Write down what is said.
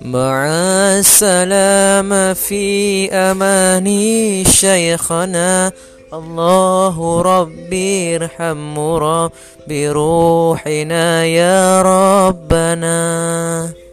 مع السلامة في أماني شيخنا. الله ربي ارحم ربي روحنا يا ربنا.